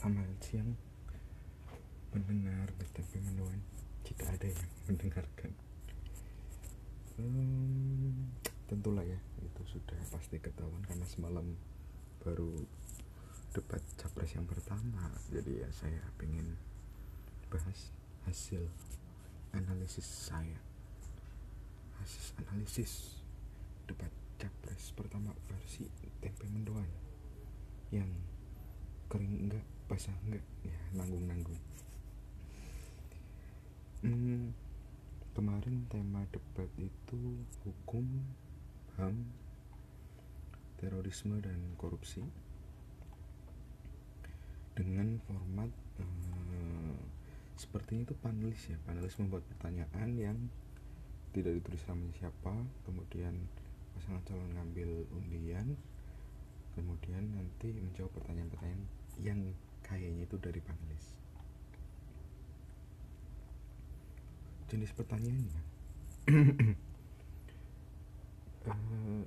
selamat siang mendengar tapi mendoan jika ada yang mendengarkan. Hmm, tentulah ya itu sudah pasti ketahuan karena semalam baru debat capres yang pertama. Jadi ya saya pengen bahas hasil analisis saya. Hasil analisis debat capres pertama versi tempe mendoan yang kering enggak basah enggak. Ya nanggung nanggung hmm, kemarin tema debat itu hukum ham terorisme dan korupsi. Dengan format eh, sepertinya itu panelis ya. Panelis membuat pertanyaan yang tidak ditulis namanya siapa. Kemudian pasangan calon ngambil undian. Kemudian nanti menjawab pertanyaan-pertanyaan yang kayaknya itu dari panelis. Jenis pertanyaannya. Uh,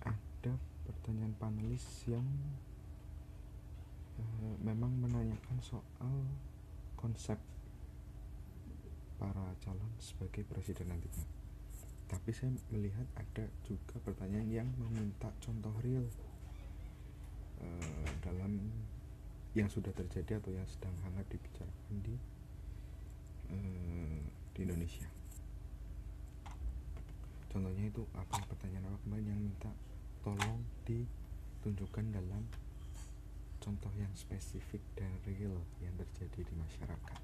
ada pertanyaan panelis yang uh, memang menanyakan soal konsep para calon sebagai presiden nantinya. Tapi saya melihat ada juga pertanyaan yang meminta contoh real uh, yang sudah terjadi atau yang sedang hangat dibicarakan di uh, di Indonesia. Contohnya itu apa pertanyaan apa kemarin yang minta tolong ditunjukkan dalam contoh yang spesifik dan real yang terjadi di masyarakat.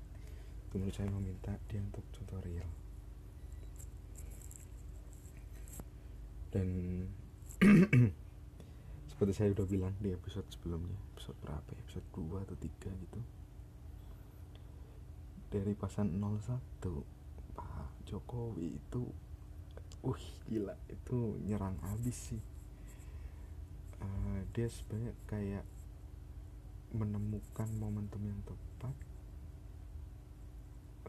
Kemudian saya meminta dia untuk contoh real. dan seperti saya udah bilang di episode sebelumnya episode berapa ya? Episode 2 atau 3 gitu. Dari pasan 01 Pak Jokowi itu uh gila itu nyerang habis sih. Uh, dia sebenarnya kayak menemukan momentum yang tepat.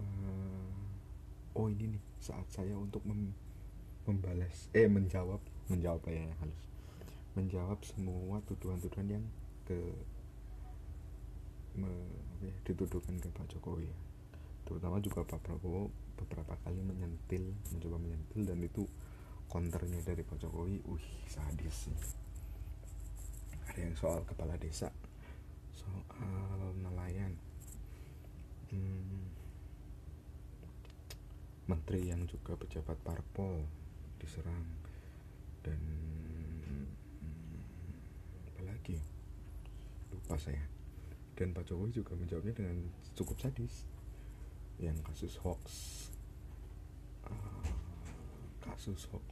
Uh, oh ini nih saat saya untuk mem membalas eh menjawab menjawab ya halus menjawab semua tuduhan-tuduhan yang ke me, ya, dituduhkan ke Pak Jokowi ya. terutama juga Pak Prabowo beberapa kali menyentil mencoba menyentil dan itu counternya dari Pak Jokowi wih sadis sih ada yang soal kepala desa soal nelayan hmm, menteri yang juga pejabat parpol diserang dan lagi. Lupa saya. Dan Pak Jokowi juga menjawabnya dengan cukup sadis. Yang kasus hoax uh, kasus hoax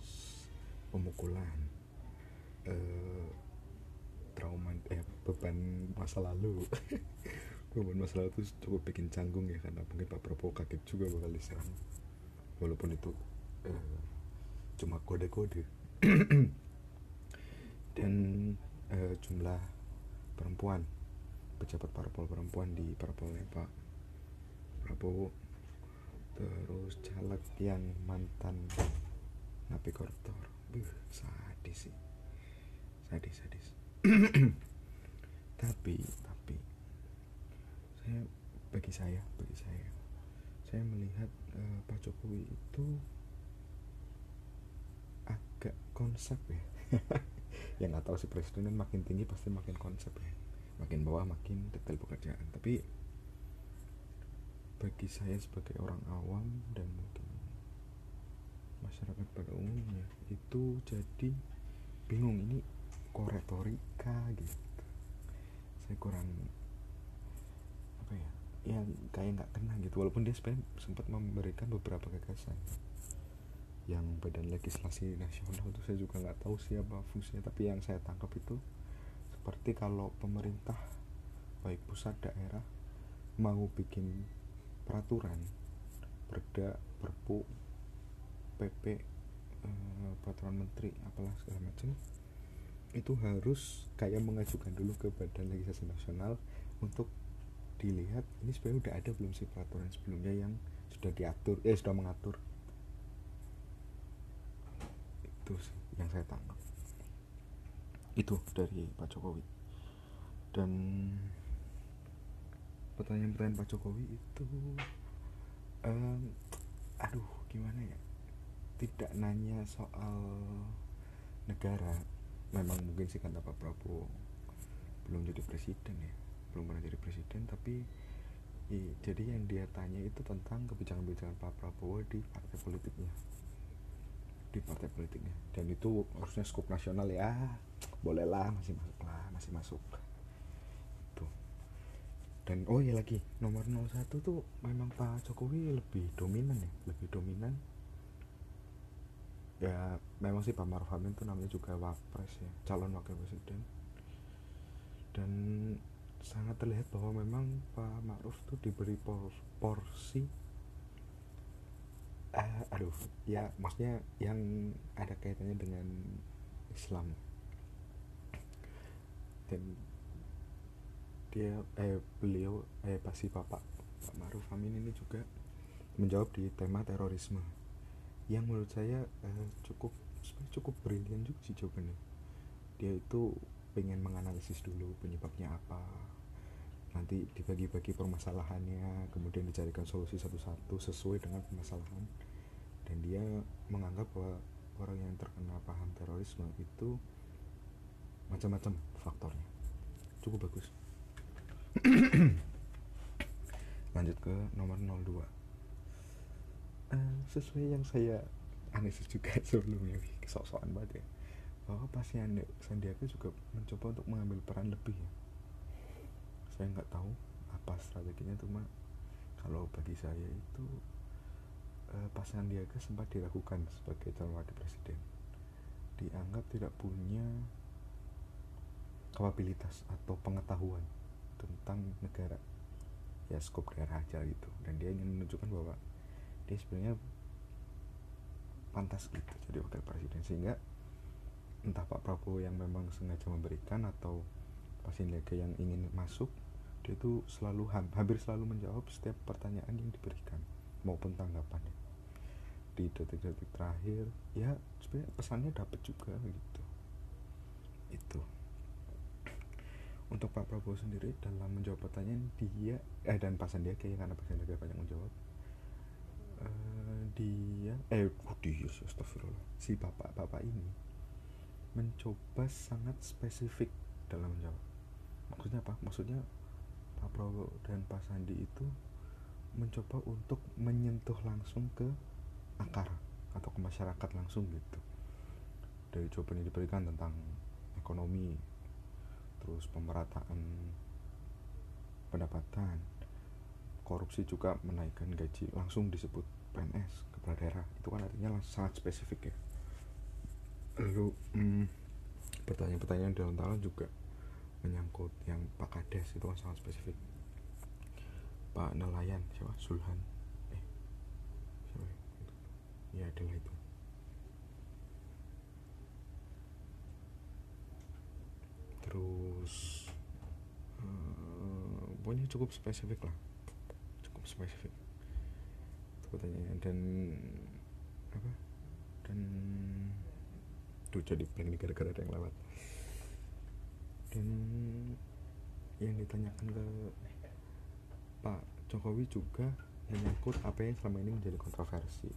pemukulan uh, trauma eh beban masa lalu. Beban masa lalu itu cukup bikin canggung ya karena mungkin Pak Prabowo kaget juga bakal diserang walaupun itu uh, cuma kode-kode. Dan uh, jumlah perempuan pejabat parpol perempuan di parpolnya Pak Prabowo. Terus caleg yang mantan napi koruptor. Buh, sadis sih. Sadis sadis. Tapi tapi saya bagi saya bagi saya saya melihat uh, Pak Jokowi itu agak konsep ya yang nggak tahu si presiden makin tinggi pasti makin konsep ya. Makin bawah makin detail pekerjaan. Tapi bagi saya sebagai orang awam dan mungkin masyarakat pada umumnya itu jadi bingung ini koretorika gitu. Saya kurang apa ya yang kayak nggak kena gitu. Walaupun dia sempat memberikan beberapa gagasan yang badan legislasi nasional itu saya juga nggak tahu siapa fungsinya. Tapi yang saya tangkap itu seperti kalau pemerintah baik pusat daerah mau bikin peraturan perda perpu pp eh, peraturan menteri apalah segala macam itu harus kayak mengajukan dulu ke badan legislasi nasional untuk dilihat ini sebenarnya udah ada belum sih peraturan sebelumnya yang sudah diatur eh sudah mengatur itu sih yang saya tangkap. Itu dari Pak Jokowi. Dan pertanyaan-pertanyaan Pak Jokowi itu um, aduh gimana ya? Tidak nanya soal negara. Memang mungkin sih kata Pak Prabowo belum jadi presiden ya. Belum pernah jadi presiden tapi jadi yang dia tanya itu tentang kebijakan-kebijakan Pak Prabowo di partai politiknya di partai politiknya dan itu harusnya skup nasional ya. Bolehlah masih masuk lah masih masuk. Tuh dan oh ya lagi nomor 01 tuh memang Pak Jokowi lebih dominan ya lebih dominan. Ya memang sih Pak Maruf Amin tuh namanya juga wapres ya calon wakil presiden. Dan sangat terlihat bahwa memang Pak Maruf tuh diberi por porsi uh, aduh. Ya maksudnya yang ada kaitannya dengan Islam. Dan dia eh beliau eh pasti Bapak Pak Maruf Amin ini juga menjawab di tema terorisme. Yang menurut saya uh, cukup cukup brilian juga sih jawabannya. Dia itu pengen menganalisis dulu penyebabnya apa. Nanti dibagi-bagi permasalahannya kemudian dicarikan solusi satu-satu sesuai dengan permasalahan dan dia menganggap bahwa orang yang terkena paham terorisme itu macam-macam faktornya. Cukup bagus. Lanjut ke nomor 02 uh, sesuai yang saya analisis juga sebelumnya kesok-sokan banget ya. Bahwa pasti Sandiaga juga mencoba untuk mengambil peran lebih ya. Saya nggak tahu apa strateginya cuma kalau bagi saya itu uh, Pak Sandiaga sempat diragukan sebagai calon wakil presiden. Dianggap tidak punya kapabilitas atau pengetahuan tentang negara. Ya skop daerah aja gitu. Dan dia ingin menunjukkan bahwa dia sebenarnya pantas gitu jadi wakil presiden. Sehingga entah Pak Prabowo yang memang sengaja memberikan atau Pak Sandiaga yang ingin masuk dia itu selalu hampir selalu menjawab setiap pertanyaan yang diberikan maupun tanggapannya di detik-detik terakhir ya sebenarnya pesannya dapat juga gitu. Itu. Untuk Pak Prabowo sendiri dalam menjawab pertanyaan dia eh dan Pak Sandiaga ya karena Pak Sandiaga banyak menjawab uh, dia eh oh dia astagfirullah si bapak-bapak ini mencoba sangat spesifik dalam menjawab. Maksudnya apa? Maksudnya Pak Prabowo dan Pak Sandi itu mencoba untuk menyentuh langsung ke akar atau ke masyarakat langsung gitu. Dari jawaban yang diberikan tentang ekonomi terus pemerataan pendapatan korupsi juga menaikkan gaji langsung disebut PNS kepala daerah. Itu kan artinya sangat spesifik ya. Lalu hmm, pertanyaan-pertanyaan dalam talan juga menyangkut yang Pak Kades itu kan sangat spesifik Pak nelayan siapa? Sulhan. Eh siapa ya, ya adalah itu. Terus uh, pokoknya cukup spesifik lah. Spesifik. Itu pertanyaan dan apa? Dan tuh jadi blank nih gara-gara yang lewat. Dan yang ditanyakan ke Pak Jokowi juga menyangkut apa yang selama ini menjadi kontroversi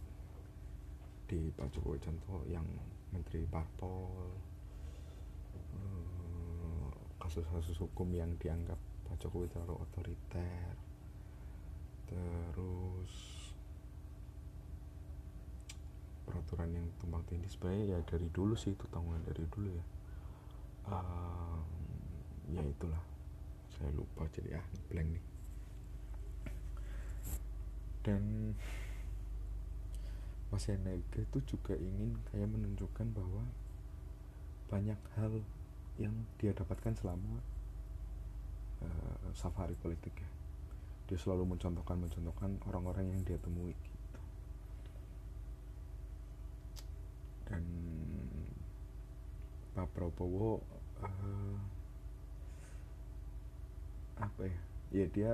di Pak Jokowi contoh yang Menteri Parpol eh, kasus-kasus hukum yang dianggap Pak Jokowi terlalu otoriter. Terus peraturan yang tumpang tindih sebenarnya ya dari dulu sih itu tanggungan dari dulu ya. Um, ya itulah. Saya lupa jadi ah blank nih dan Mas Yanega itu juga ingin kayak menunjukkan bahwa banyak hal yang dia dapatkan selama uh, safari politik ya. Dia selalu mencontohkan mencontohkan orang-orang yang dia temui gitu. Dan Pak Prabowo uh, apa ya? Ya dia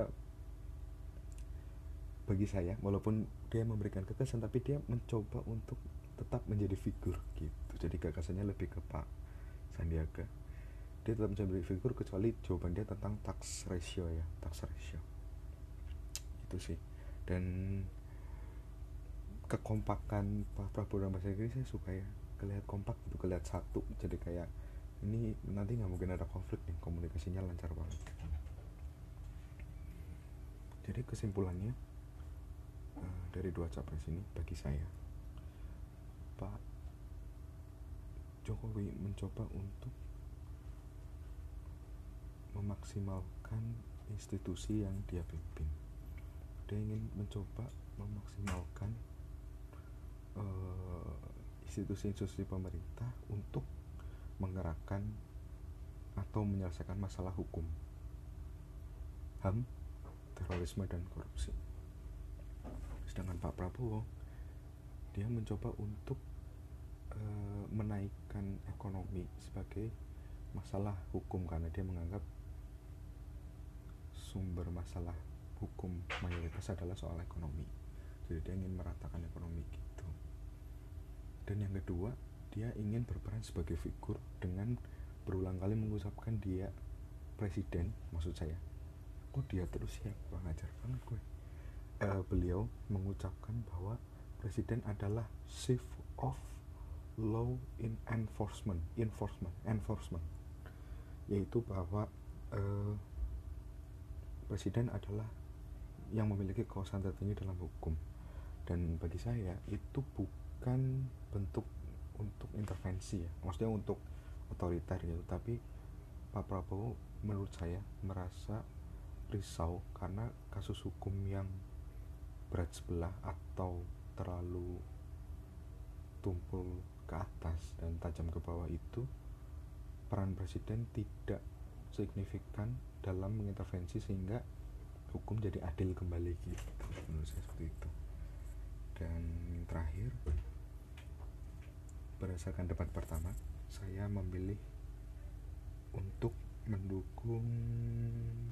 bagi saya walaupun dia memberikan kekerasan tapi dia mencoba untuk tetap menjadi figur gitu. Jadi gagasannya lebih ke Pak Sandiaga. Dia tetap menjadi figur kecuali jawaban dia tentang tax ratio ya tax ratio. Gitu sih. Dan kekompakan Pak Prabowo dan Mas Eri saya suka ya. Kelihat kompak gitu kelihat satu. Jadi kayak ini nanti nggak mungkin ada konflik nih komunikasinya lancar banget. Jadi kesimpulannya dari dua capres ini bagi saya Pak Jokowi mencoba untuk memaksimalkan institusi yang dia pimpin dia ingin mencoba memaksimalkan uh, institusi-institusi pemerintah untuk menggerakkan atau menyelesaikan masalah hukum HAM, terorisme dan korupsi. Sedangkan Pak Prabowo dia mencoba untuk e, menaikkan ekonomi sebagai masalah hukum karena dia menganggap sumber masalah hukum mayoritas adalah soal ekonomi. Jadi dia ingin meratakan ekonomi gitu. Dan yang kedua dia ingin berperan sebagai figur dengan berulang kali mengucapkan dia presiden maksud saya. Kok dia terus ya ajar banget gue uh, beliau mengucapkan bahwa presiden adalah chief of law in enforcement enforcement enforcement. Yaitu bahwa uh, presiden adalah yang memiliki kekuasaan tertinggi dalam hukum. Dan bagi saya itu bukan bentuk untuk intervensi ya. Maksudnya untuk otoriter gitu. Tapi Pak Prabowo menurut saya merasa risau karena kasus hukum yang berat sebelah atau terlalu tumpul ke atas dan tajam ke bawah itu peran presiden tidak signifikan dalam mengintervensi sehingga hukum jadi adil kembali gitu. Menurut saya seperti itu. Dan terakhir berdasarkan debat pertama saya memilih untuk mendukung